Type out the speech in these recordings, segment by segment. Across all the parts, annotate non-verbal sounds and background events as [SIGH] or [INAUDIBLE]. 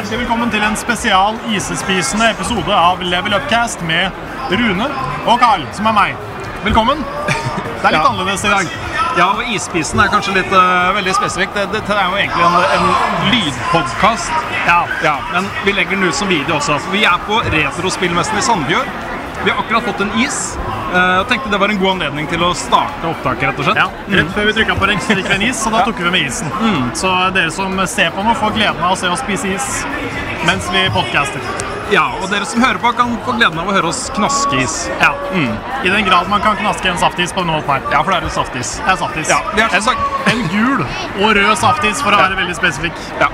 Hjertelig velkommen til en spesial isespisende episode av Level Upcast med Rune og Carl, som er meg. Velkommen. Det er litt Ja. annerledes i dag. Ja, og Isspisen er kanskje litt uh, veldig spesifikt. Det- Dette er jo egentlig en, en lydpodkast. Ja. Ja, men vi legger den ut som video også. For vi er på Retrospillmessen i Sandbjørn. Vi har akkurat fått en is. Eh, og tenkte det var en god anledning til å starte opptaket, rett og slett. Ja, Rett før vi trykka på en is, og da tok vi med isen. Så dere som ser på nå, får gleden av å se oss spise is mens vi podcaster. Ja, og dere som hører på, kan få gleden av å høre oss knaske is. Ja. I den grad man kan knaske en saftis på måten her. Ja, for det er en saftis. Det er saftis. Ja, vi har som sagt En gul og rød saftis, for å være veldig spesifikk. Ja.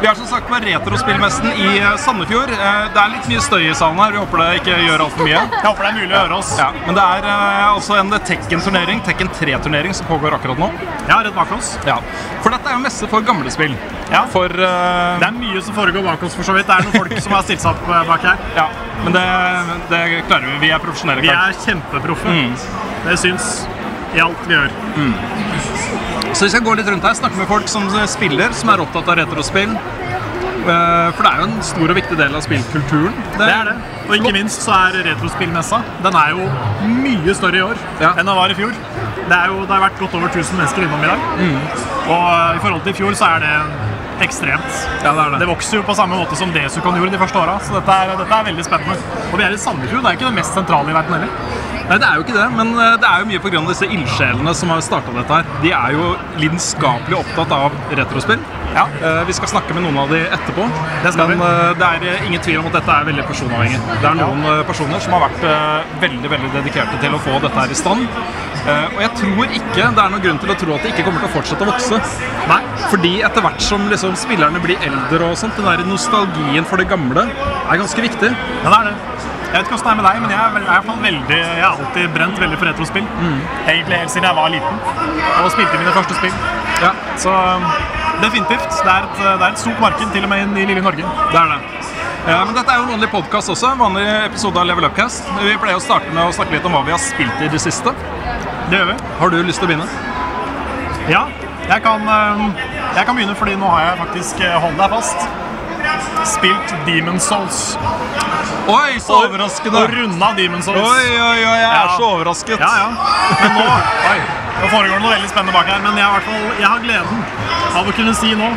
Vi har som sagt på Retrospillmessen i eh, Sandefjord. Eh, Det er litt mye støy i salen her. Vi håper det ikke gjør altfor mye. Jeg håper det er mulig å høre oss. Ja, men det er eh, altså en Tekken-turnering, Tekken 3-turnering, som pågår akkurat nå. Ja, rett bak oss. Ja. For dette er jo messe for gamle spill. Ja. For uh... Det er mye som foregår bak oss, for så vidt. Det er noen folk som har stilt seg opp bak her. Ja, men det, det klarer vi. Vi er profesjonelle. Vi er kjempeproffe. Mm. Det syns i alt vi gjør. Så vi skal gå litt rundt her, snakke med folk som spiller, som er opptatt av retrospill. Eh, For det er jo en stor og viktig del av spillkulturen. Det er det. Og ikke minst så er retrospillmessa Den er jo mye større i år Ja. enn den var i fjor. Det, er jo, det har vært godt over 1000 mennesker innom i dag. Mm. Og eh, i forhold til i fjor så er det ekstremt. Ja, det det. Det vokser jo på samme måte som Desukan gjorde de første åra. Så dette er, dette er veldig spennende. Og vi er i Sandefjord. Det er ikke det mest sentrale i verden heller. Nei, det er jo ikke det, men eh, det er jo mye pga. disse ildsjelene som har starta dette her. De er jo lidenskapelig opptatt av retrospill. Ja. Eh, Vi skal snakke med noen av de etterpå. Det skal men vi. eh, det er ingen tvil om at dette er veldig personavhengig. Det er noen personer som har vært veldig veldig dedikerte til å få dette her i stand. Og jeg tror ikke det er noen grunn til å tro at det ikke kommer til å fortsette å vokse. Nei. Fordi etter hvert som liksom spillerne blir eldre og sånt, den der nostalgien for det gamle er ganske viktig. Ja, det er det. Jeg vet ikke hvordan det er med deg, men jeg er, er veldig, jeg har alltid brent veldig for retrospill. Mm. Egentlig helt siden jeg var liten og spilte mine første spill. Ja, Så um, definitivt. Det er, et, det er et stort marked, til og med i lille Norge. det er det. Ja, men dette er jo en vanlig podkast også. En vanlig episode av Level Upcast. Vi pleier å starte med å snakke litt om hva vi har spilt i det siste. Det gjør vi. Har du lyst til å begynne? Ja, jeg kan, um, jeg kan begynne, fordi nå har jeg faktisk, eh, hold deg fast, spilt Demon Souls. Oi, så Og- overraskende! Og runda Demon's Souls. Oi, oi, oi, jeg er så overrasket. Ja, ja. Men nå, oi, nå foregår det noe veldig spennende bak her, men jeg, fall, jeg har gleden av å kunne si nå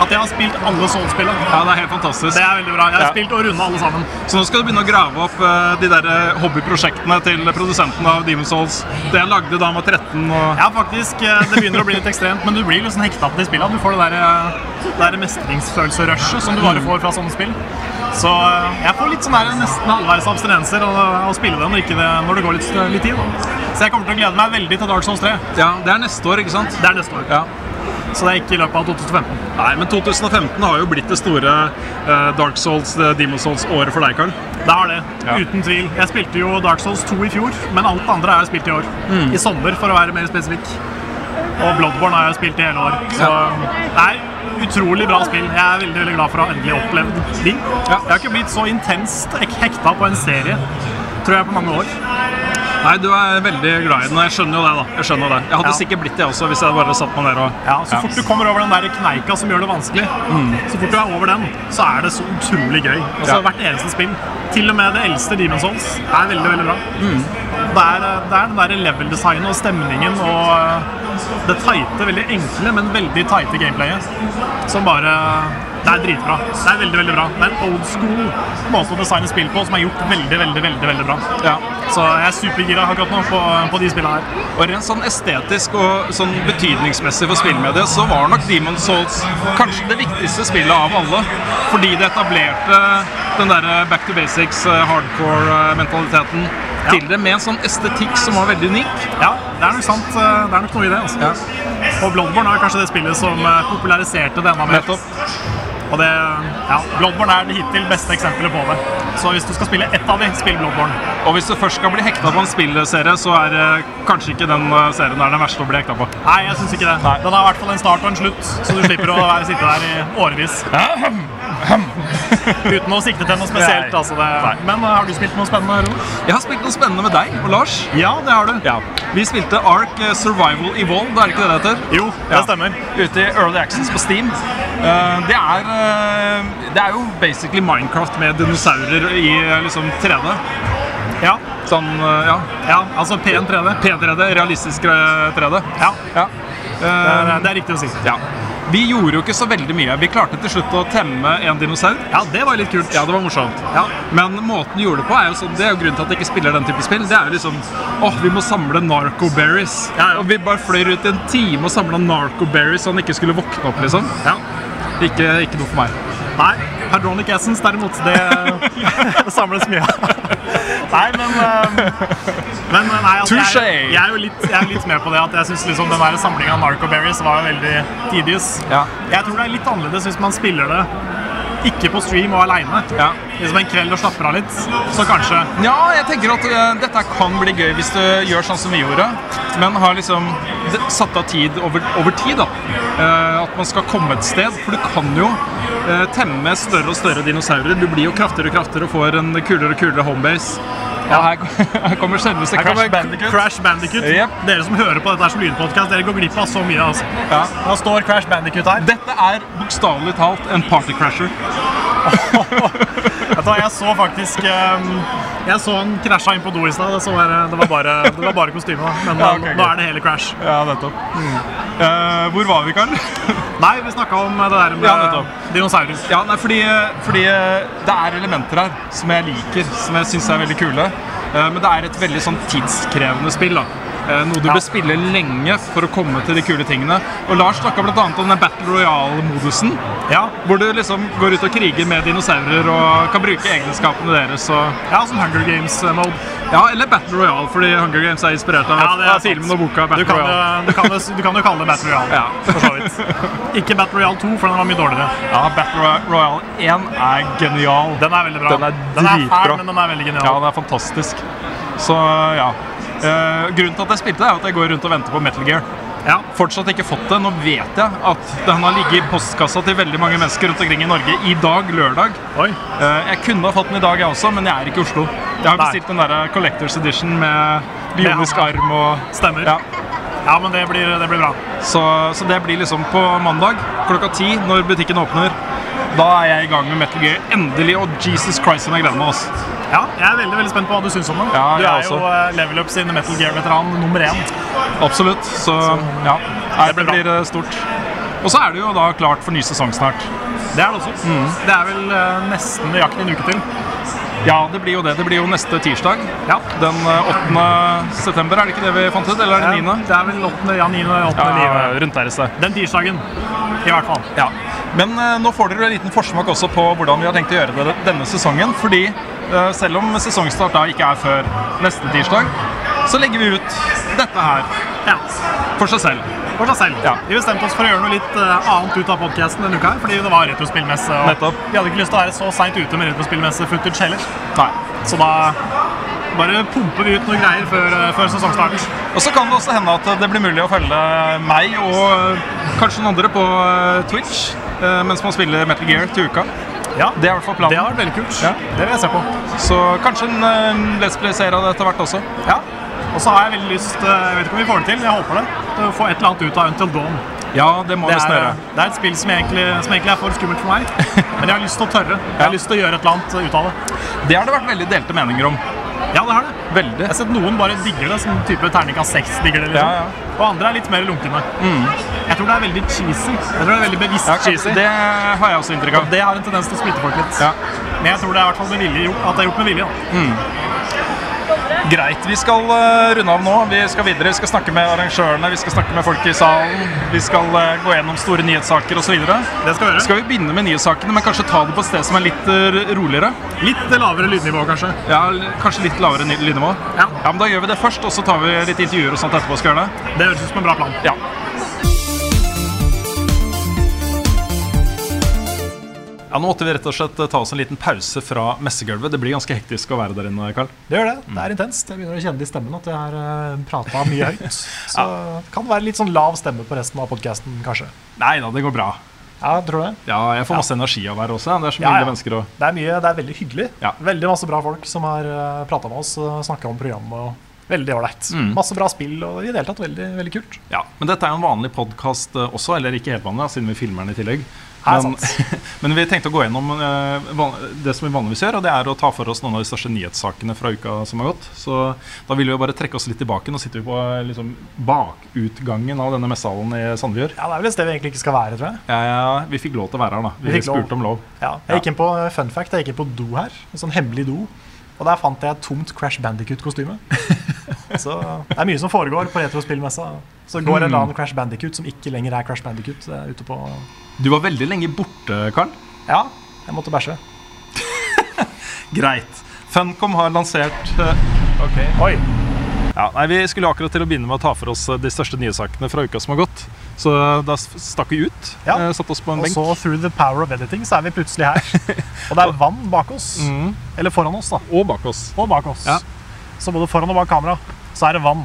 at jeg har spilt alle Souls-spillene. Ja, det er helt fantastisk. Det er veldig bra. Jeg har Ja. spilt og runda alle sammen. Så nå skal du begynne å grave opp uh, de der eh, hobbyprosjektene til produsenten av Demon's Souls. Det jeg lagde da jeg var 13 og Ja, faktisk. eh, Det begynner å bli litt ekstremt, men du blir liksom hekta på de spillene. Du får det der, det der mestringsfølelse-rushet som du bare får fra sånne spill. Så eh, jeg får litt sånn der nesten halvveis abstinenser av å spille den det når det går litt, litt tid. Da. Så jeg kommer til å glede meg veldig til Dark Souls 3. Ja, det er neste år, ikke sant? Det er neste år. Ja. Så det er ikke i løpet av 2015. Nei, men 2015 har jo blitt det store eh, Dark Souls, eh, Demon Souls-året for deg, Karl. Det har det, Ja. uten tvil. Jeg spilte jo Dark Souls 2 i fjor, men alt det andre har jeg spilt i år. Mm. I sommer, for å være mer spesifikk. Og Bloodborne har jeg spilt i hele år. Så ja. er utrolig bra spill. Jeg er veldig veldig glad for å ha endelig opplevd de. Jeg har ikke blitt så intenst hekta på en serie, tror jeg, på mange år. Nei, du er veldig glad i den, og jeg skjønner jo det, da. Jeg skjønner det. Jeg hadde Ja. sikkert blitt det også, hvis jeg bare satt meg ned og Ja, Så fort du kommer over den der kneika som gjør det vanskelig, så fort du er over den, så er det så utrolig gøy. Altså. Hvert eneste spill. Til og med det eldste Demon's Souls er veldig veldig bra. Det, er, det er den der level-designet og stemningen og eh, det tighte, veldig enkle, men veldig tighte gameplayet som bare Det er dritbra. Det er veldig, veldig bra. Det er en old school måte å designe spill på som er gjort veldig, veldig, veldig, veldig bra. Ja. Så jeg er supergira akkurat nå på, på de spillene her. Og rent sånn estetisk og sånn betydningsmessig for spillmediet, så var nok Demon Souls kanskje det viktigste spillet av alle. Fordi det etablerte den derre back to basics, eh, hardcore-mentaliteten Ja. til det med en sånn estetikk som var veldig unik. Ja, det er nok sant. eh, Det er nok noe i det. altså. Ja. Og Bloodborne er kanskje det spillet som eh, populariserte det enda mer. Nettopp. Og det, ja, Bloodborne er det hittil beste eksempelet på det. Så hvis du skal spille ett av de, spill Bloodborne. Og hvis du først skal bli hekta på en spillserie, så er eh, kanskje ikke den eh, serien der den verste å bli hekta på. Nei, jeg syns ikke det. Nei. Den har i hvert fall en start og en slutt, så du slipper å være, sitte der i årevis. [LAUGHS] [LAUGHS] Uten å sikte til noe spesielt. Altså det. Men eh, har du spilt noe spennende? Ron? Jeg har spilt noe spennende med deg og Lars. Ja, det har du. Ja. Vi spilte Ark eh, Survival Evolved, er det ikke det det heter? Jo, det Ja. stemmer. Ute i Early Actions på Steam. Eh, det, er, eh, det er jo basically Minecraft med dinosaurer i eh, liksom 3D. Ja, Sånn, ja. ja altså pen 3D. Pen 3D, realistisk eh, 3D. Ja, Ja. det er, det er riktig å si. ja. Vi gjorde jo ikke så veldig mye. Vi klarte til slutt å temme en dinosaur. Ja, det var litt kult. Ja, det var morsomt. Ja. Men måten vi gjorde det på, er jo sånn, det er jo grunnen til at jeg ikke spiller den type spill. Det er jo liksom åh, vi må samle narcoberries. Ja, ja. Og vi bare fløy ut i en time og samla narcoberries så han ikke skulle våkne opp, liksom. Ja. Ikke, ikke noe for meg. Nei, Hydronic Essence derimot, det, [LAUGHS] det samles mye. Nei, men, eh, men nei, altså, jeg, jeg, er jo litt, jeg er litt med på det at jeg syns liksom den der samlinga av Narcoberries var veldig tedious. Ja. Jeg tror det er litt annerledes hvis man spiller det ikke på stream og aleine. Ja. Liksom en kveld og slapper av litt. Så kanskje Ja, jeg tenker at uh, dette kan bli gøy hvis du gjør sånn som vi gjorde. Men har liksom satt av tid over, over tid, da. Uh, at man skal komme et sted. For du kan jo uh, temme større og større dinosaurer. Du blir jo kraftigere og kraftigere og får en kulere og kulere homebase. Ja, her, [LAUGHS] her kommer selveste Crash Bandicoot. Crash Bandicoot. Yep. Dere som hører på dette her som lydpodkast, dere går glipp av så mye. altså. Ja. Da står Crash Bandicoot her. Dette er bokstavelig talt en partycrasher. Jeg så faktisk ehm, Jeg så han krasja inn på do i stad. Det, var- det, var bare- bare kostymet. Men Ja, okay, nå er det hele Crash. Ja, nettopp. Eh, hvor var vi, Karl? Nei, vi snakka om det der med Ja, dinosaurer. Ja, nei, fordi, fordi eh, det er elementer her som jeg liker, som jeg syns er veldig kule. Eh, Men det er et veldig sånn tidskrevende spill. da. Eh, Noe du Ja. bør spille lenge for å komme til de kule tingene. Og Lars snakka bl.a. om den Battle Royale-modusen. Ja, Hvor du liksom går ut og kriger med dinosaurer og kan bruke egenskapene deres. Og, ja som Hunger Games-mode. ja, eller Battle Royale, fordi Hunger Games er inspirert av, Ja, er filmen og boka Du kan, Royale. du, kan, du kan jo kalle det Battle Royale. For så vidt. Ikke Battle Royale 2, for den var mye dårligere. Ja, Battle Roy- Royale 1 er genial. Den er veldig bra. Den er den er fæl, men den er veldig genial. Ja, den er fantastisk. Så ja. Eh, grunnen til at jeg spilte, er at jeg går rundt og venter på Metal Gear. Ja. Fortsatt ikke fått det. Nå vet jeg at den har ligget i postkassa til veldig mange mennesker rundt omkring i Norge i dag, lørdag. Oi. Uh, jeg kunne ha fått den i dag, jeg også, men jeg er ikke i Oslo. Jeg har bestilt den der Collectors Edition med bionisk arm og Stemmer. ja. Ja, men det blir, det blir bra. så, så det blir liksom på mandag klokka ti, når butikken åpner. Da er jeg i gang med Metal Gear endelig, og Jesus Christ, som jeg gleder meg. Altså. Ja, jeg er veldig veldig spent på hva du syns om det. Ja, du er også. jo Level Up sin Metal Gear-veteran nummer én. Absolutt. Så ja, det blir det blir eh, stort. Og så er det jo da klart for ny sesong snart. Det er det også. Mm. Det er vel eh, nesten nøyaktig en uke til. Ja, det blir jo det. Det blir jo neste tirsdag. Ja. Den eh, 8. september, er det ikke det vi fant ut? Eller er det 9.? Det er vel 8. Ja, 9. 8. Ja, 9. rundt der i sted. Den tirsdagen, i hvert fall. Ja. Men eh, nå får dere en liten forsmak også på hvordan vi har tenkt å gjøre det denne sesongen. Fordi eh, selv om sesongstart da ikke er før neste tirsdag, så legger vi ut dette her Ja. for seg selv. For seg selv. Ja. Vi bestemte oss for å gjøre noe litt eh, annet ut av podkasten denne uka, her, fordi det var retrospillmesse. Og Nettopp. vi hadde ikke lyst til å være så seint ute med retrospillmesse-footage heller. Nei. Så da bare pumper vi ut noen greier før, før sesongstart. Og så kan det også hende at det blir mulig å følge meg og kanskje noen andre på Twitch mens man spiller Metal Gear til uka. Ja, Det er i hvert fall planen. det har vært veldig kult. Ja. Det vil jeg se på. Så kanskje en uh, Let's Play-serie av det etter hvert også. Ja. Og så har jeg veldig lyst eh, Jeg vet ikke om vi får det til, jeg håper det. Å få et eller annet ut av Until Dawn. Ja, det må Det er, det er et spill som egentlig, som egentlig er for skummelt for meg. Men jeg har lyst til å tørre. Jeg har lyst til å gjøre et eller annet ut av det. Det har det vært veldig delte meninger om. Ja, det har det. Veldig. Jeg har sett noen bare digger det, som type terningkast 6 digger det. liksom. Ja, ja. Og andre er litt mer lunkne. Jeg tror det er veldig cheesy. Jeg tror det er veldig bevisst Ja, cheesy. det har jeg også inntrykk av. Det har en tendens til å splitte folk litt. Ja. Men jeg tror det er hvert fall at det er gjort med vilje. Da. Greit. Vi skal eh, runde av nå. Vi skal videre. Vi skal snakke med arrangørene, vi skal snakke med folk i salen. Vi skal eh, gå gjennom store nyhetssaker osv. Det skal vi gjøre. Skal vi begynne med nyhetssakene, men kanskje ta det på et sted som er litt eh, roligere? Litt lavere lydnivå, kanskje. Ja, Kanskje litt lavere lydnivå? Ja. ja, men Da gjør vi det først, og så tar vi litt intervjuer og sånt etterpå. skal gjøre det? Det høres ut som en bra plan. Ja. Ja, Nå måtte vi rett og slett eh, ta oss en liten pause fra messegulvet. Det blir ganske hektisk å være der inne, Karl. Det gjør det. Det er intenst. Jeg begynner å kjenne det i stemmen at jeg har uh, prata mye [LAUGHS] høyt. Så det kan være litt sånn lav stemme på resten av podkasten, kanskje. Nei da, det går bra. Ja, tror du det? Ja, Jeg får masse energi av være også. Det er så mye ja. mennesker og... Det er mye, det er veldig hyggelig. Ja. Veldig masse bra folk som har uh, prata med oss og snakka om programmet. og Veldig ålreit. Mm. Masse bra spill og i det hele tatt veldig, veldig kult. Ja, Men dette er jo en vanlig podkast også, eller ikke helt vanlig, siden vi filmer den i tillegg. Men, [LAUGHS] men vi tenkte å gå gjennom eh, det som vi vanligvis gjør, og det er å ta for oss noen av de største nyhetssakene fra uka som har gått. Så da vil vi jo bare trekke oss litt tilbake. Nå sitter vi på eh, liksom, bakutgangen av denne messehallen i Sandefjord. Ja, Det er vel et sted vi egentlig ikke skal være, tror jeg. Ja, ja, vi fikk lov til å være her, da. Vi, Vi lov. spurte om lov. Ja, jeg gikk inn på fun fact, jeg gikk inn på do her. En sånn hemmelig do. Og der fant jeg et tomt Crash Bandicut-kostyme. [LAUGHS] Så det er mye som foregår på retrospillmessa. Så går en eller annen Crash Bandicut som ikke lenger er Crash Bandicut. Er ute på Du var veldig lenge borte, Karl. Ja, jeg måtte bæsje. [LAUGHS] Greit. Funcom har lansert Ok. Oi. Ja, nei, Vi skulle akkurat til å begynne med å ta for oss eh, de største nyhetssakene fra uka som har gått. Så eh, da stakk vi ut. Ja. eh, Satte oss på en Og benk. så through the power of editing så er vi plutselig her. [LAUGHS] Og det er vann bak oss. Mm. Eller foran oss, da. Og bak oss. Og bak oss. Ja. Så både foran og bak kamera så er det vann.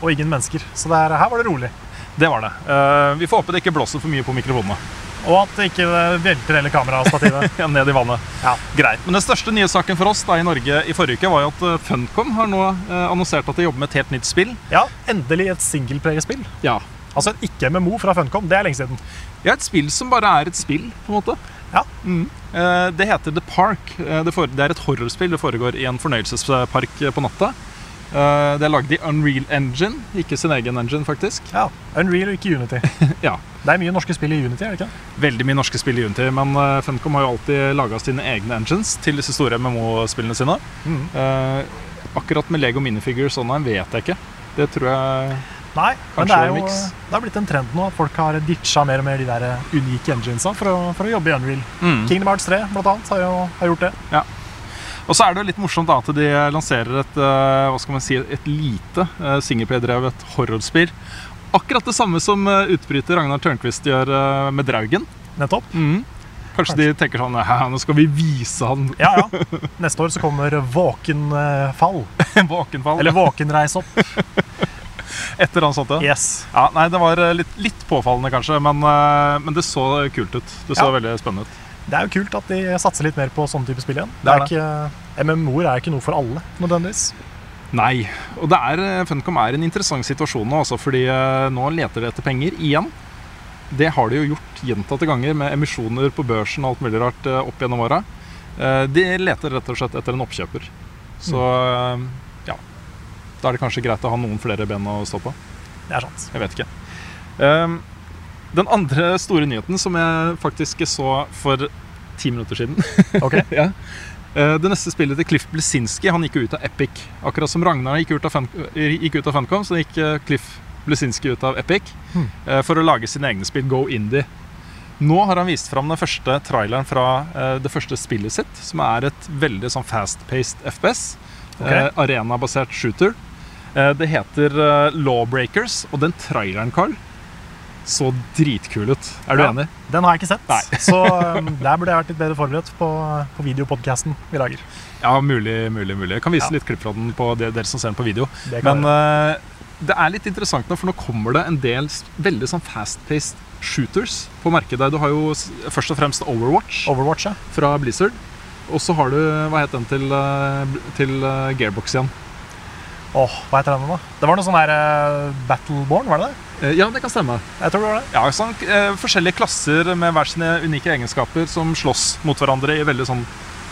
Og ingen mennesker. Så er, her var det rolig. Det var det. Eh, vi får håpe det ikke blåser for mye på mikrofonene. Og at det ikke velter hele kamerastativet. [LAUGHS] Ja, ned i vannet. Ja. Greit. Men den største nyhetssaken for oss da i Norge i forrige uke var jo at eh, Funcom har nå eh, annonsert at de jobber med et helt nytt spill. ja, endelig et singleplayerspill. Ja. Altså et ikke-MMO fra Funcom. Det er lenge siden. ja, et spill som bare er et spill, på en måte. Ja. Mm. Eh, det heter The Park. Eh, det, er et horrorspill. Det foregår i en fornøyelsespark eh, på natta. Det er lagd i Unreal Engine, ikke sin egen engine, faktisk. ja. Unreal og ikke Unity. [LAUGHS] Ja, Det er mye norske spill i Unity, er det ikke? Veldig mye norske spill i Unity, men Funcom har jo alltid laga sine egne engines til disse store MMO-spillene sine. Mm. Eh, akkurat med Lego minifigures sånn her vet jeg ikke. Det tror jeg Nei, men det er er jo det har blitt en trend nå at folk har ditcha mer og mer de der unike enginesa for å, for å jobbe i Unreal. Mm. Kingdom Hearts 3 blant annet har jo har gjort det. Og så er det jo litt morsomt da at de lanserer et eh, hva skal man si, et lite uh, singleplay-drevet horrorspill. Akkurat det samme som eh, utbryter Ragnar Tørnquist gjør eh, med Draugen. Nettopp. Mm. Kanskje de tenker sånn Hæ, nå skal vi vise han Ja, ja. [LAUGHS] Neste år så kommer Våkenfall. våkenfall. Eller Våkenreis opp. [LAUGHS] et eller annet sånt. Ja. Yes. Ja, nei, Det var eh, litt, litt påfallende, kanskje, men, eh, men det så kult ut. Det så Ja. veldig spennende ut. Det er jo kult at de satser litt mer på sånne type spill igjen. Det er Det er ikke, MMO-er er ikke noe for alle, nødvendigvis. Nei. Og det er, eh, Funcom er i en interessant situasjon nå, også, fordi eh, nå leter de etter penger igjen. Det har de jo gjort gjentatte ganger med emisjoner på børsen og alt mulig rart opp gjennom åra. De leter rett og slett etter en oppkjøper. Så ja. Da er det kanskje greit å ha noen flere ben å stå på. Det er sant. Jeg vet ikke. Ehm, den andre store nyheten som jeg faktisk så for ti minutter siden Ok. [LAUGHS] ja. Eh, Det neste spillet til Cliff Blesinski Han gikk ut av Epic. Akkurat som Ragnar gikk ut av, Fun gikk ut av Funcom, så gikk eh, Cliff Blesinski ut av Epic Hmm. eh, for å lage sine egne spill, Go Indie. Nå har han vist fram den første traileren fra eh, det første spillet sitt, som er et veldig sånn fast-paced FPS. Okay. Eh, Arena-basert shooter. Eh, det heter eh, Lawbreakers, og den traileren, Carl, så dritkul ut. Er du Ja. enig? Den har jeg ikke sett, Nei. [LAUGHS] så um, der burde jeg vært litt bedre forberedt på, på videopodkasten vi lager. Ja, mulig, mulig, mulig. Jeg kan vise Ja. litt klipp fra den på det, dere som ser den på video. Det Men eh, det er litt interessant nå, for nå kommer det en del veldig sånn fast-paced shooters på markedet. Du har jo først og fremst Overwatch Overwatch, ja. fra Blizzard. Og så har du Hva het den til, til Gearbox igjen? Åh, hva heter den da? Det var noe sånn her uh, Battleborn, var det det? Eh, ja, det kan stemme. Jeg tror det var det. Ja, sånn, uh, Forskjellige klasser med hver sine unike egenskaper som slåss mot hverandre i veldig sånn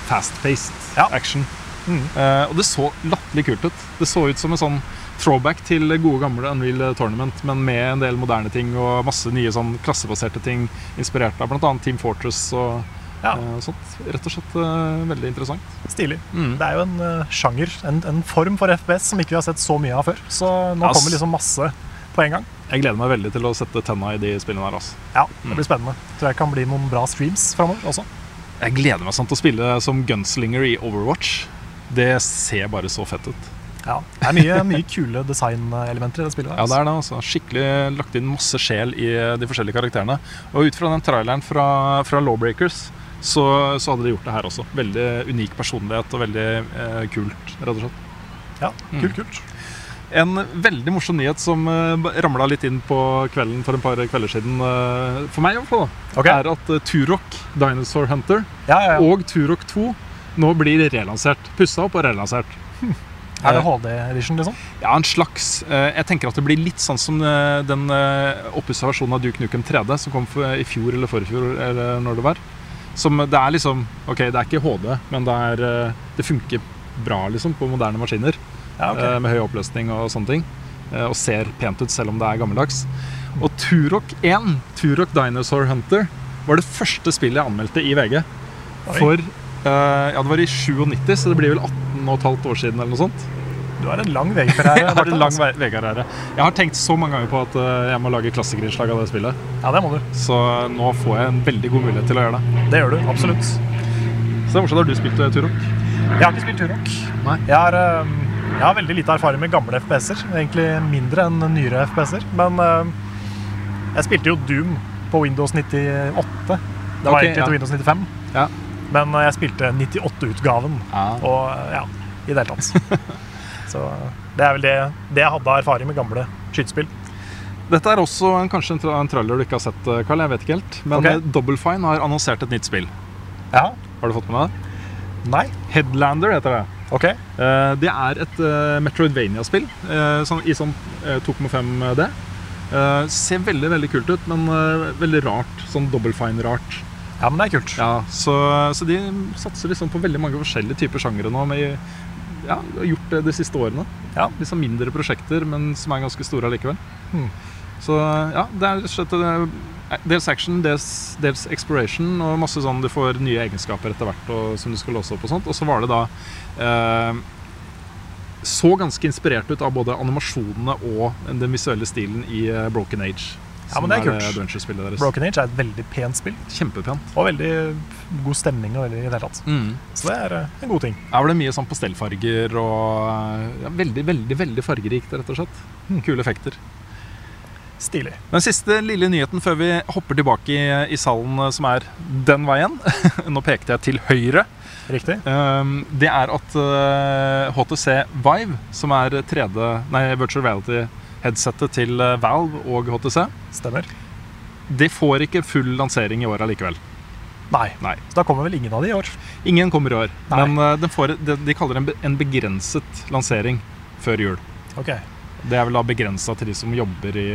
fast-paced Ja. action. Mm. Uh, og det så latterlig kult ut. Det så ut som en sånn throwback til gode gamle Unreal Tournament, men med en del moderne ting og masse nye sånn klassebaserte ting inspirert av bl.a. Team Fortress og, Ja. Eh, sånt. Rett og slett eh, veldig interessant. Stilig. Mm. Det er jo en eh, sjanger, en, en form for FPS som ikke vi har sett så mye av før. Så nå Ass. kommer liksom masse på en gang. Jeg gleder meg veldig til å sette tenna i de spillene her. Altså. Ja, det blir spennende. Tror jeg kan bli noen bra streams framover også. Jeg gleder meg sånn til å spille som gunslinger i Overwatch. Det ser bare så fett ut. Ja, Det er mye, mye kule designelementer i det spillet. Ja, det er det. altså. Skikkelig lagt inn masse sjel i de forskjellige karakterene. Og ut fra den traileren fra, fra Lawbreakers, så, så hadde de gjort det her også. Veldig unik personlighet og veldig eh, kult, rett og slett. Ja, kult, kult. En veldig morsom nyhet som uh, ramla litt inn på kvelden for et par kvelder siden, eh, for meg i hvert fall, da, er at uh, Turok Dinosaur Hunter Ja, ja, ja. og Turok 2 nå blir relansert. Pussa opp og relansert. [LAUGHS] Er det HD edition, liksom? Ja, en slags. eh, jeg tenker at det blir litt sånn som eh, den uh, oppussa versjonen av Duke Nukem 3D som kom i fjor eller forfjor, eller når det var. Som det er liksom Ok, det er ikke HD, men det, er, eh, det funker bra liksom på moderne maskiner. Ja, ok. eh, med høy oppløsning og sånne ting. eh, og ser pent ut selv om det er gammeldags. Og Turok 1, Turok Dinosaur Hunter, var det første spillet jeg anmeldte i VG. For Ja, det var i 97, så det blir vel 18 15 år siden eller noe sånt. Du har en lang vegkarriere. [LAUGHS] Jeg har en lang altså. ve- VG-karriere. Jeg har tenkt så mange ganger på at eh, jeg må lage klassikerinnslag av det spillet. Ja, det må du. Så nå får jeg en veldig god mulighet til å gjøre det. Det gjør du, absolutt. Så det er morsomt. Har du spilt eh, Turok? Jeg har ikke spilt Turok. Nei. Jeg har, jeg har veldig lite erfaring med gamle FPS-er. Egentlig mindre enn nyere FPS-er. Men jeg spilte jo Doom på Windows 98. Det var okay, egentlig ja. til Windows 95. Ja. Men jeg spilte 98-utgaven. Ja. Og øh, ja, i det hele tatt. [LAUGHS] Så det er vel det, det jeg hadde av erfaring med gamle skytespill. Dette er også en, kanskje en, tra en trailer du ikke har sett, Karl. Jeg vet ikke helt. Men Ok. eh, Double Fine har annonsert et nytt spill. Ja. Har du fått med deg det? Nei. Headlander heter det. Okay. Uh, det er et uh, Metroidvania-spill uh, sånn, i sånn eh, 2,5D. Eh, ser veldig veldig kult ut, men eh, veldig rart. Sånn Double Fine-rart. Ja, men det er kult. Ja, så, så de satser liksom på veldig mange forskjellige typer sjangere nå. Med, ja, har gjort det de siste årene. Ja. Liksom mindre prosjekter, men som er ganske store allikevel. Mm. Så ja, det er rett og slett eh, dels action, dels, dels exploration, og masse sånn du får nye egenskaper etter hvert og, som du skal låse opp og sånt. Og så var det da eh, Så ganske inspirert ut av både animasjonene og den visuelle stilen i eh, Broken Age. Ja, men det er er kult. eh, deres. Broken Age er et veldig pent spill. Kjempepent. Og veldig god stemning og veldig i det hele tatt. Mm. Så det er øh, en god ting. Var det mye sånn pastellfarger og ja, veldig, veldig veldig fargerikt, rett og slett. Kule effekter. Stilig. Den siste lille nyheten før vi hopper tilbake i, i salen eh, som er den veien [LAUGHS] Nå pekte jeg til høyre. Riktig. Um, det er at eh, HTC Vive, som er 3D, nei, virtual reality-headsettet til eh, Valve og HTC, Stemmer. det får ikke full lansering i år allikevel. Nei. Nei. Så da kommer vel ingen av de i år. Ingen kommer i år, Nei. men eh, får, de, kaller det en, begrenset lansering før jul. Ok. Det er vel da begrensa til de som jobber i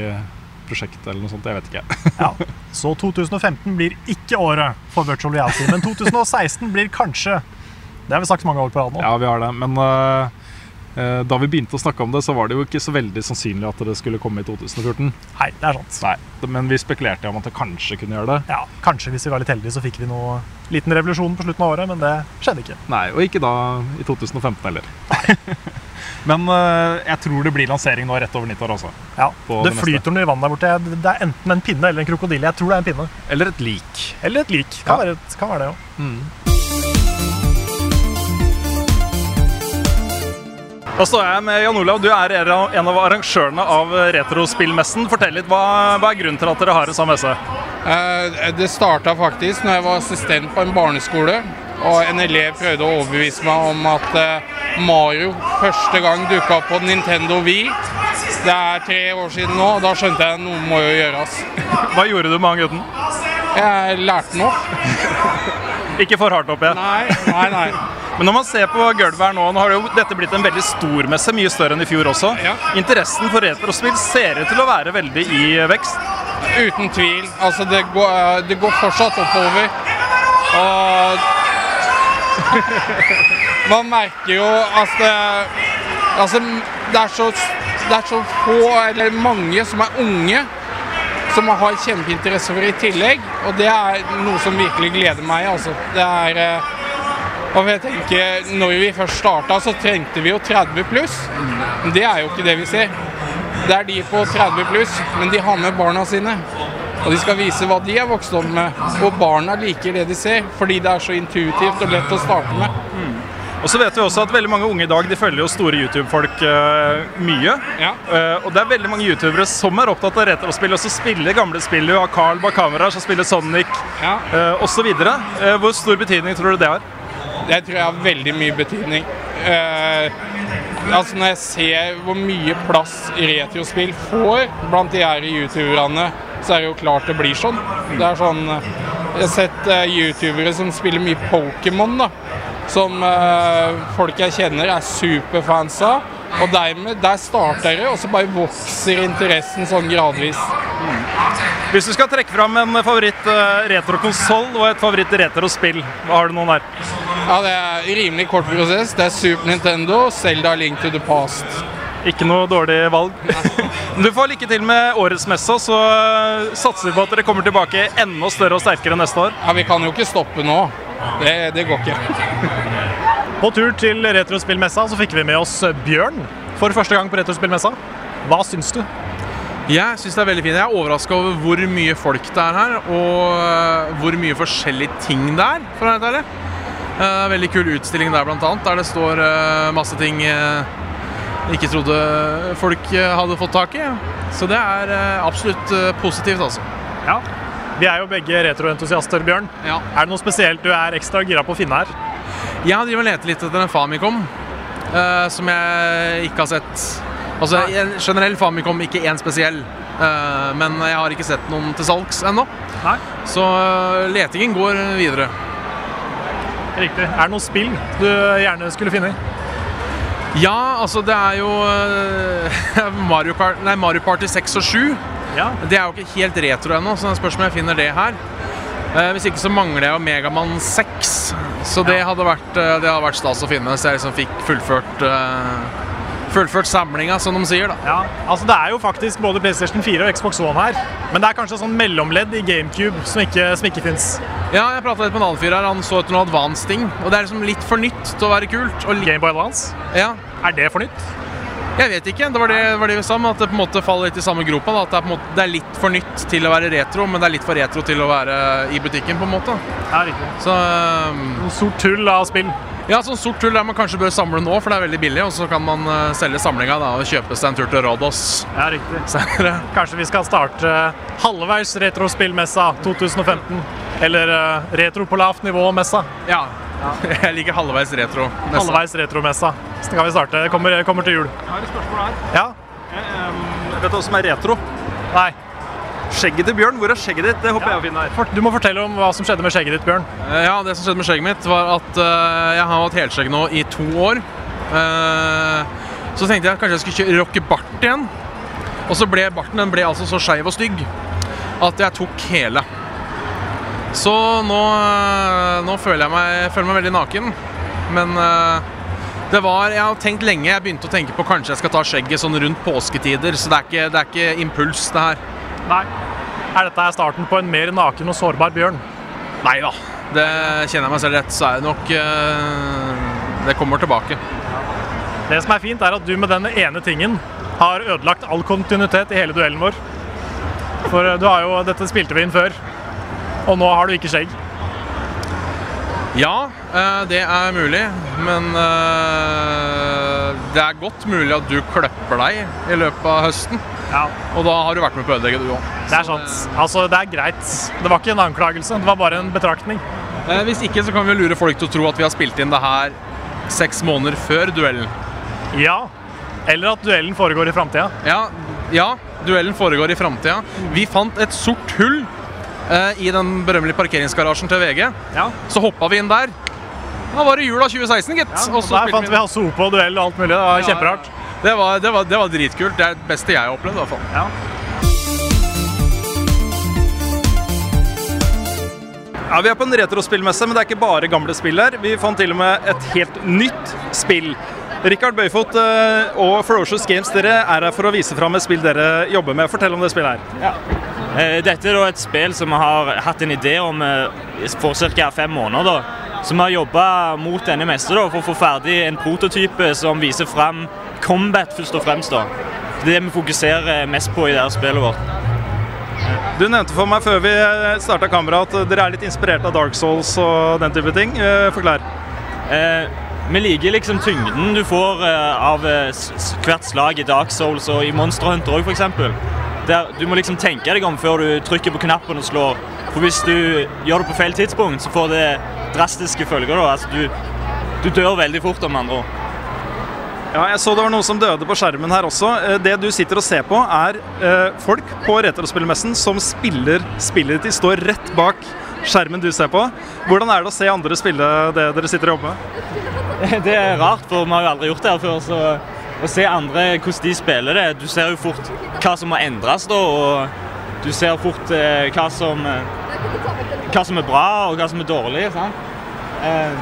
prosjektet eller noe sånt. Jeg vet ikke. [LAUGHS] Ja. [LAUGHS] Så 2015 blir ikke året for virtual reality, men 2016 blir kanskje. Det har vi sagt mange år på rad nå. Ja, vi har det. Men øh, da vi begynte å snakke om det, så var det jo ikke så veldig sannsynlig at det skulle komme i 2014. Nei, det er sant. Nei, Men vi spekulerte om at det kanskje kunne gjøre det. Ja, Kanskje hvis vi var litt heldige, så fikk vi noe liten revolusjon på slutten av året, men det skjedde ikke. Nei, Og ikke da i 2015 heller. [LAUGHS] Men øh, jeg tror det blir lansering nå rett over nyttår, også. Ja, Det flyter noe i vannet der borte. Det er enten en pinne eller en krokodille. Jeg tror det er en pinne. Eller et lik. Eller et lik. Kan, Ja. være, et- kan være det òg. Da står jeg med Jan Olav. Du er en av arrangørene av Retrospillmessen. Fortell litt, hva, hva er grunnen til at dere har en sånn messe? Eh, Det starta faktisk når jeg var assistent på en barneskole. Og en elev prøvde å overbevise meg om at eh, Mario første gang dukka opp på Nintendo Wii. Det er tre år siden nå, og da skjønte jeg at noe må jo gjøres. [LAUGHS] Hva gjorde du med han gutten? Jeg lærte den opp. Ikke for hardt opp, igjen. Nei, nei, nei. Men når man ser på gulvet her nå, nå har det jo dette blitt en veldig stor messe, mye større enn i fjor også. Ja. Interessen for retrospill ser ut til å være veldig i vekst. Uten tvil. Altså, det går, eh, det går fortsatt oppover. Og [LAUGHS] Man merker jo at det, altså, det, er så, det er så få, eller mange, som er unge. som har kjempeinteresse for i tillegg. Og det er noe som virkelig gleder meg. altså. Det er eh, og jeg tenker, når vi først starta, så trengte vi jo 30 pluss. Det er jo ikke det vi ser. Det er de på 30 pluss, men de har med barna sine. Og de skal vise hva de er vokst opp med. Og barna liker det de ser, fordi det er så intuitivt og lett å starte med. Og så vet vi også at veldig mange unge i dag de følger jo store YouTube-folk uh, mye. Ja. Uh, og det er veldig mange youtubere som er opptatt av retrospill, og som spiller gamle spill. Du har Carl bak kamera som spiller Sonic Ja. uh, osv. Uh, hvor stor betydning tror du det har? Det tror jeg har veldig mye betydning. Uh, altså Når jeg ser hvor mye plass retrospill får blant de her youtuberne, så er det jo klart det blir sånn. Det er sånn eh, Jeg har sett uh, youtubere som spiller mye Pokémon, da. Som uh, folk jeg kjenner er superfans av. Og dermed, der starter det, og så bare vokser interessen sånn gradvis. Hvis du skal trekke fram en favoritt uh, retrokonsoll og et favoritt retrospill, hva har du noen der? Ja, Det er rimelig kort prosess. Det er Super Nintendo, Zelda Link to the Past. Ikke noe dårlig valg. [LAUGHS] du får lykke til med årets messe, så uh, satser vi på at dere kommer tilbake enda større og sterkere neste år. Ja, Vi kan jo ikke stoppe nå. Det, det går ikke. [LAUGHS] På tur til Retrospillmessa så fikk vi med oss Bjørn for første gang på Retrospillmessa. Hva syns du? Jeg syns det er veldig fint. Jeg er overraska over hvor mye folk det er her, og øh, hvor mye forskjellige ting det er, for å være ærlig. Eh, veldig kul utstilling der, blant annet, der det står øh, masse ting jeg ikke trodde folk hadde fått tak i. Så det er absolutt positivt, altså. Ja. Vi er jo begge retroentusiaster, Bjørn. Ja. Er det noe spesielt du er ekstra gira på å finne her? Jeg har drevet og lett litt etter en Famicom, uh, som jeg ikke har sett. Altså en generell Famicom, ikke én spesiell. Uh, men jeg har ikke sett noen til salgs ennå. Så uh, letingen går videre. Riktig. Er det noe spill du gjerne skulle finne? Ja, altså det er jo [LAUGHS] Mario, Kart, nei, Mario Party 6 og 7. Ja. Det er jo ikke helt retro ennå, så det spørs om jeg finner det her. Eh, hvis ikke så mangler jeg jo Megaman 6, så det hadde vært, eh, det hadde vært stas å finne. Så jeg liksom fikk fullført, eh, fullført samlinga, som de sier. da. Ja, altså Det er jo faktisk både PlayStation 4 og Xbox One her. Men det er kanskje sånn mellomledd i GameCube som ikke, som ikke fins. Ja, jeg prata litt med en annen fyr her, han så etter noe advanced ting. Og det er liksom litt for nytt til å være kult. Og li Gameboy Advance. ja, Er det for nytt? Jeg vet ikke, det var det, var det vi sa, men at det på en måte faller litt i samme gropa. Da. At det er, måte, det er litt for nytt til å være retro, men det er litt for retro til å være i butikken, på en måte. Ja, riktig. Så um, sort tull av spill. Ja, sånn sort tull der man kanskje bør samle nå, for det er veldig billig. Og så kan man uh, selge samlinga da, og kjøpe seg en tur til Rådås Ja, riktig. senere. Kanskje vi skal starte halvveis retrospillmessa 2015. Eller uh, retro på lavt nivå-messa. Ja. [LAUGHS] Jeg liker halvveis retro. -messa. Halvveis retromessa. Så kan vi starte. Det kommer, kommer til jul. Jeg har et spørsmål her. Ja? Vet du hva som er retro? Nei. Skjegget til Bjørn, hvor er skjegget ditt? Det håper jeg å finne her. Du må fortelle om hva som skjedde med skjegget ditt, Bjørn. Eh, Ja, det som skjedde med skjegget mitt, var at uh, jeg har hatt helskjegg nå i to år. Uh, så tenkte jeg kanskje jeg skulle rocke bart igjen. Og så ble barten den ble altså så skeiv og stygg at jeg tok hele. Så nå, eh, nå føler jeg meg, føler meg veldig naken. Men eh, det var Jeg har tenkt lenge. Jeg begynte å tenke på kanskje jeg skal ta skjegget sånn rundt påsketider. Så det er ikke, det er ikke impuls, det her. Nei. Er dette starten på en mer naken og sårbar bjørn? Nei da. Det kjenner jeg meg selv rett, så er det nok eh, Det kommer tilbake. Det som er fint, er at du med den ene tingen har ødelagt all kontinuitet i hele duellen vår. For du har jo Dette spilte vi inn før, og nå har du ikke skjegg. Ja, eh, det er mulig, men eh, det er godt mulig at du kløpper deg i løpet av høsten. Ja, Og da har du vært med på å ødelegge, du òg. Det er sant. Altså, det er greit. Det var ikke en anklagelse, det var bare en betraktning. Eh, hvis ikke så kan vi lure folk til å tro at vi har spilt inn det her seks måneder før duellen. Ja. Eller at duellen foregår i framtida. Ja, ja duellen foregår i framtida. Vi fant et sort hull eh, i den berømmelige parkeringsgarasjen til VG. Ja. Så hoppa vi inn der. Da var det jula 2016, gitt. Ja, Og og der fant vi Hasse Hope og duell og alt mulig. Det var Ja, kjemperart. Det var, det, var, det var dritkult. Det er det beste jeg har opplevd. i hvert fall. Ja. Ja, Vi er på en retrospillmesse, men det er ikke bare gamle spill her. Vi fant til og med et helt nytt spill. Rikard Bøyfot eh, og Ferocious Games, dere er her for å vise fram et spill dere jobber med. Fortell om det spillet her. Ja. Eh, Dette er et spill som vi har hatt en idé om eh, for ca. fem måneder. Så vi har jobba mot denne meste for å få ferdig en prototype som viser fram combat først og fremst. da. Det er det vi fokuserer mest på i det her spillet vårt. Du nevnte for meg før vi starta kamera at dere er litt inspirert av Dark Souls og den type ting. Eh, Forklar. Eh, vi liker liksom tyngden du får eh, av eh, hvert slag i Dark Souls og i Monster Hunter òg, f.eks. Der Du må liksom tenke deg om før du trykker på knappen og slår. For hvis du gjør det på feil tidspunkt, så får det drastiske følger. da. Altså, du, du dør veldig fort, om andre ord. Ja, jeg så det var noen som døde på skjermen her også. Eh, Det du sitter og ser på, er eh, folk på Retrospillmessen som spiller spillet. De står rett bak skjermen du ser på. Hvordan er det å se andre spille det dere sitter og jobber med? [LAUGHS] Det er rart, for vi har jo aldri gjort det her før. så Å se andre hvordan de spiller det Du ser jo fort hva som må endres, da. Og du ser fort eh, hva som eh, Hva som er bra, og hva som er dårlig. sant? Eh,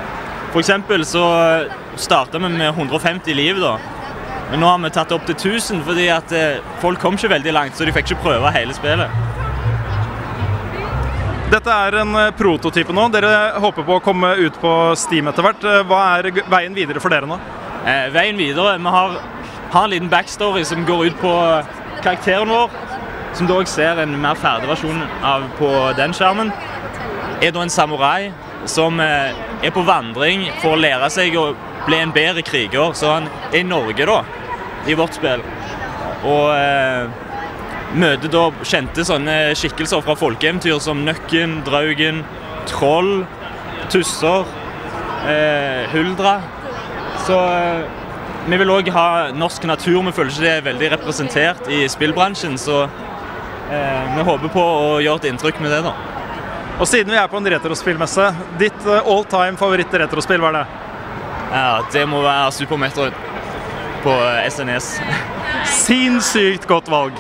for eksempel så starta vi med 150 liv, da. Men nå har vi tatt det opp til 1000 fordi at eh, folk kom ikke veldig langt, så de fikk ikke prøve hele spillet. Dette er en eh, prototype nå. Dere håper på å komme ut på Steam etter hvert. Eh, Hva er veien videre for dere nå? Eh, veien videre Vi har, har en liten backstory som går ut på karakteren vår. Som du også ser en mer ferdig versjon av på den skjermen. Er da en samurai som eh, er på vandring for å lære seg å bli en bedre kriger. Så han er i Norge, da, i vårt spill. Og eh, møter da kjente sånne skikkelser fra folkeeventyr som Nøkken, Draugen, Troll, Tusser, eh, Huldra. Så eh, vi vil òg ha norsk natur. Vi føler ikke det er veldig representert i spillbransjen, så eh, vi håper på å gjøre et inntrykk med det, da. Og siden vi er på en retrospillmesse, ditt eh, all time favoritt-retrospill, hva er det? Ja, det må være Super Metroid på SNES. [LAUGHS] Sinnssykt godt valg.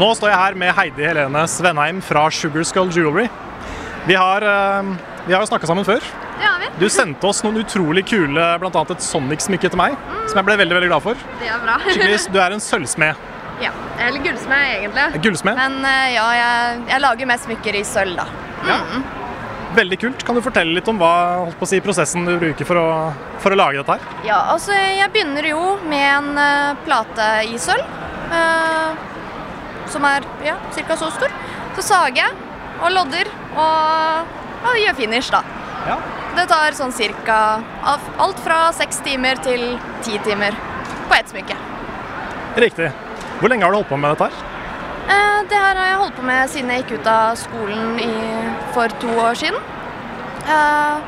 Nå står jeg her med Heidi Helene Svenheim fra Sugar Skull Jewelry. Vi har, eh, vi har jo snakka sammen før. Det har vi. Du sendte oss noen utrolig kule, bl.a. et Sonic-smykke til meg, som jeg ble veldig veldig glad for. Det er bra. Skikkelig, Du er en sølvsmed. ja. Eller gullsmed, egentlig. Gullsmed. Men eh, ja, jeg, jeg lager mest smykker i sølv, da. Ja, Veldig kult. Kan du fortelle litt om hva holdt på å si, prosessen du bruker for å, for å lage dette her? Ja, altså jeg begynner jo med en uh, plate i sølv. Uh, som er ja, ca. så stor. Så sager jeg og lodder og, og gjør finish, da. Ja. Det tar sånn cirka alt fra seks timer til ti timer på ett smykke. Riktig. Hvor lenge har du holdt på med dette her? Eh, Det her har jeg holdt på med siden jeg gikk ut av skolen i, for to år siden. Eh,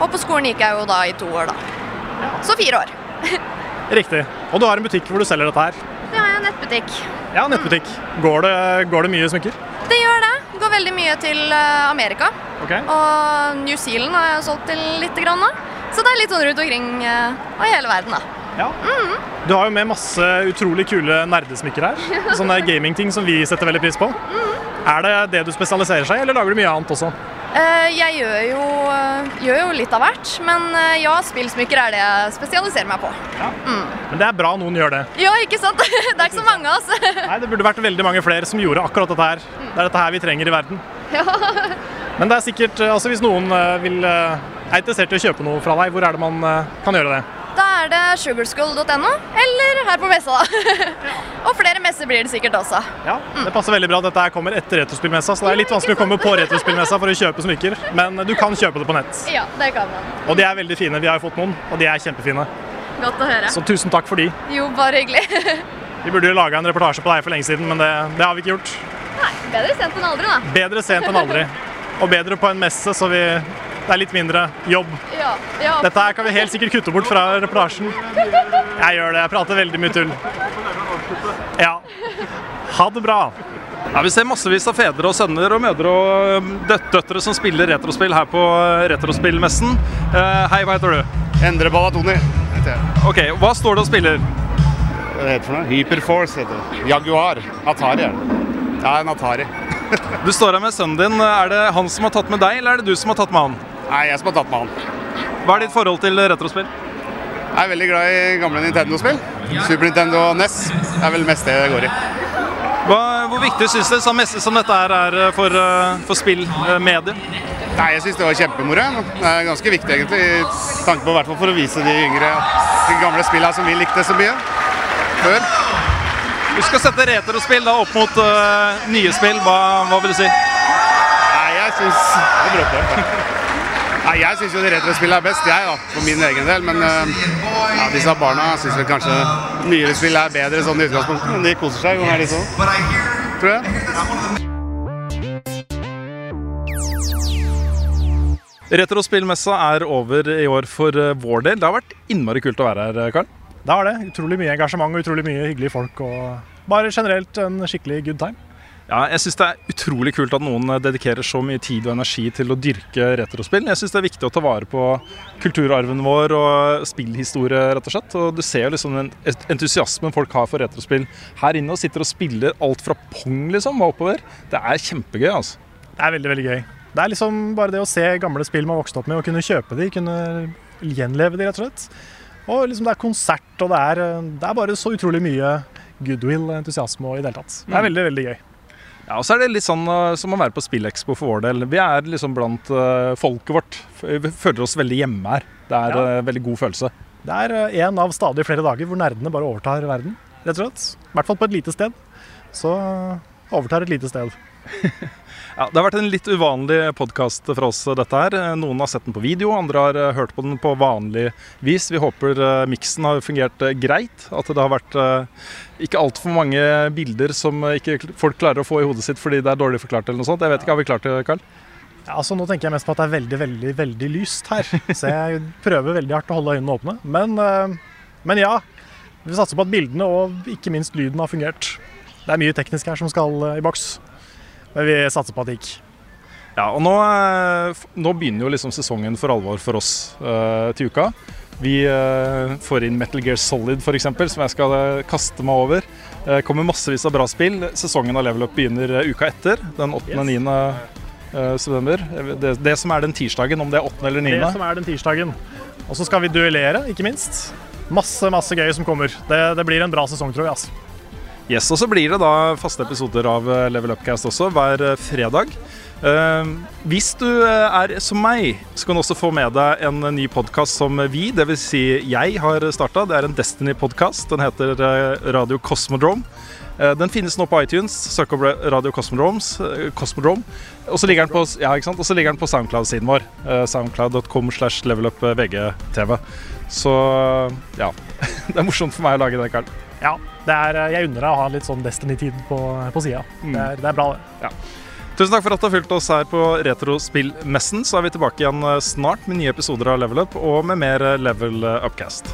og på skolen gikk jeg jo da i to år, da. Så fire år. [LAUGHS] Riktig. Og du har en butikk hvor du selger dette her. Har jeg en nettbutikk. Ja, nettbutikk. Går det, går det mye smykker? Det gjør det. Veldig mye til eh, Amerika. Okay. Og New Zealand har jeg solgt til lite grann nå. Så det er litt sånn rundt omkring eh, og i hele verden, da. Ja. Du har jo med masse utrolig kule nerdesmykker her. [LAUGHS] Sånne gamingting som vi setter veldig pris på. Er det det du spesialiserer seg i, eller lager du mye annet også? Eh, Jeg gjør jo, eh, gjør jo litt av hvert, men eh, ja, spillsmykker er det jeg spesialiserer meg på. Men det er bra noen gjør det. Ja, ikke sant? [LAUGHS] Det er ikke så mange av oss. Nei, Det burde vært veldig mange flere som gjorde akkurat dette her. Det er dette her vi trenger i verden. Ja. [LAUGHS] Men det er sikkert, altså hvis noen vil, er interessert i å kjøpe noe fra deg, hvor er det man kan gjøre det? Er det sugarskull.no, eller her på messa. da. [LAUGHS] Og flere messer blir det sikkert også. Ja, Det passer veldig bra at dette kommer etter Retrospillmessa, så det er litt vanskelig å komme på Retrospillmessa for å kjøpe smykker, men du kan kjøpe det på nett. Ja, det kan man. Og de er veldig fine. Vi har jo fått noen, og de er kjempefine. Godt å høre. Så tusen takk for de. Jo, bare hyggelig. [LAUGHS] Vi burde jo laga en reportasje på deg for lenge siden, men det, det har vi ikke gjort. Nei, bedre sent enn aldri, da. Bedre sent enn aldri. Og bedre på en messe, så vi, det er litt mindre jobb. Ja, ja. Dette her kan vi helt sikkert kutte bort fra reportasjen. Jeg gjør det. Jeg prater veldig mye tull. Ja. Ha det bra. Ja, Vi ser massevis av fedre og sønner og mødre og døt døtre som spiller retrospill her på uh, Retrospillmessen. Eh, hei, hva heter du? Endre Balatoni heter jeg. Ok, Hva står det og spiller? Hva det heter for noe? Hyperforce heter det. Jaguar. Atari er det. Ja, en Atari. Du står her med sønnen din. Er det han som har tatt med deg, eller er det du som har tatt med han? Nei, jeg som har tatt med han. Hva er ditt forhold til retrospill? Jeg er veldig glad i gamle Nintendo-spill. Super Nintendo og NES er vel mest det det går i. Hva, hvor viktig syns du som, som dette er eh, for, uh, for spillmediet? Nei, Jeg syns det var kjempemoro. Det er ganske viktig egentlig, i tanke på hvert fall for å vise de yngre de gamle spillene som vi likte så mye før. Du skal sette retrospill da opp mot uh, nye spill. Hva, hva vil du si? Nei, jeg syns Det bråker jeg. Nei, Jeg syns jo de retrospillene er best, jeg da, for min egen del. Men uh, ja, disse barna syns vel kanskje nyere spill er bedre sånn i utgangspunktet. Men de koser seg jo her, de så. Tror jeg. Retrospillmessa er over i år for eh, vår del. Det har vært innmari kult å være her, Karl. Det har det. Utrolig mye engasjement og utrolig mye hyggelige folk. Og bare generelt en skikkelig good time. Ja, jeg syns det er utrolig kult at noen eh, dedikerer så mye tid og energi til å dyrke retrospill. Jeg syns det er viktig å ta vare på kulturarven vår og spillhistorie, rett og slett. Og du ser jo liksom den entusiasmen folk har for retrospill her inne, og sitter og spiller alt fra pong liksom og oppover. Det er kjempegøy, altså. Det er veldig, veldig gøy. Det er liksom bare det å se gamle spill man vokste opp med, og kunne kjøpe de, kunne gjenleve de, rett og slett. Og liksom det er konsert, og det er, det er bare så utrolig mye goodwill, entusiasme og i det hele tatt. Det er Mm. veldig, veldig gøy. Ja, og så er det litt sånn uh, som å være på Spillekspo for vår del. Vi er liksom blant uh, folket vårt. Vi føler oss veldig hjemme her. Det er Ja. uh, veldig god følelse. Det er eh, en av stadig flere dager hvor nerdene bare overtar verden, rett og slett. I hvert fall på et lite sted. Så eh, overtar et lite sted. [LAUGHS] Ja, Det har vært en litt uvanlig podkast fra oss, dette her. Noen har sett den på video, andre har uh, hørt på den på vanlig vis. Vi håper uh, miksen har fungert uh, greit. At det har vært ikke altfor mange bilder som ikke folk klarer å få i hodet sitt fordi det er dårlig forklart eller noe sånt. Jeg vet ikke, Har vi klart det, Karl? Ja, altså Nå tenker jeg mest på at det er veldig, veldig, veldig lyst her. Så jeg prøver veldig hardt å holde øynene åpne. Men, eh, men ja, vi satser på at bildene og ikke minst lyden har fungert. Det er mye teknisk her som skal eh, i boks. Men vi satser på at det gikk. Ja, og nå, eh, nå begynner jo liksom sesongen for alvor for oss uh, til uka. Vi uh, får inn Metal Gear Solid f.eks., som jeg skal uh, kaste meg over. Det kommer massevis av bra spill. Sesongen av Level Up begynner uka etter, den 8. og 9. eh, september. Det, det som er den tirsdagen, om det er 8. eller 9. Det som er den tirsdagen. Og så skal vi duellere, ikke minst. Masse, masse gøy som kommer. Det, det blir en bra sesong, tror jeg. altså. Yes, og så blir det da faste episoder av eh, Level Upcast også hver eh, fredag. Uh, hvis du er som meg, så kan du også få med deg en ny podkast som vi, dvs. Si jeg, har starta. Det er en Destiny-podkast. Den heter Radio Cosmodrome. Uh, Den finnes nå på iTunes. Søk opp Radio Cosmodromes, uh, Cosmodrome. Og så ligger den på, ja, på Soundcloud-siden vår. Soundcloud.com slash levelupvgtv. Så ja. [LAUGHS] Det er morsomt for meg å lage den, Karl. Ja, det er, eh, jeg unner deg å ha litt sånn Destiny-tid på, på sida. Det, er- det er bra, det. Tusen takk for at du har fulgt oss her på Retrospillmessen. Så er vi tilbake igjen eh, snart med nye episoder av Level Up og med mer eh, Level Upcast.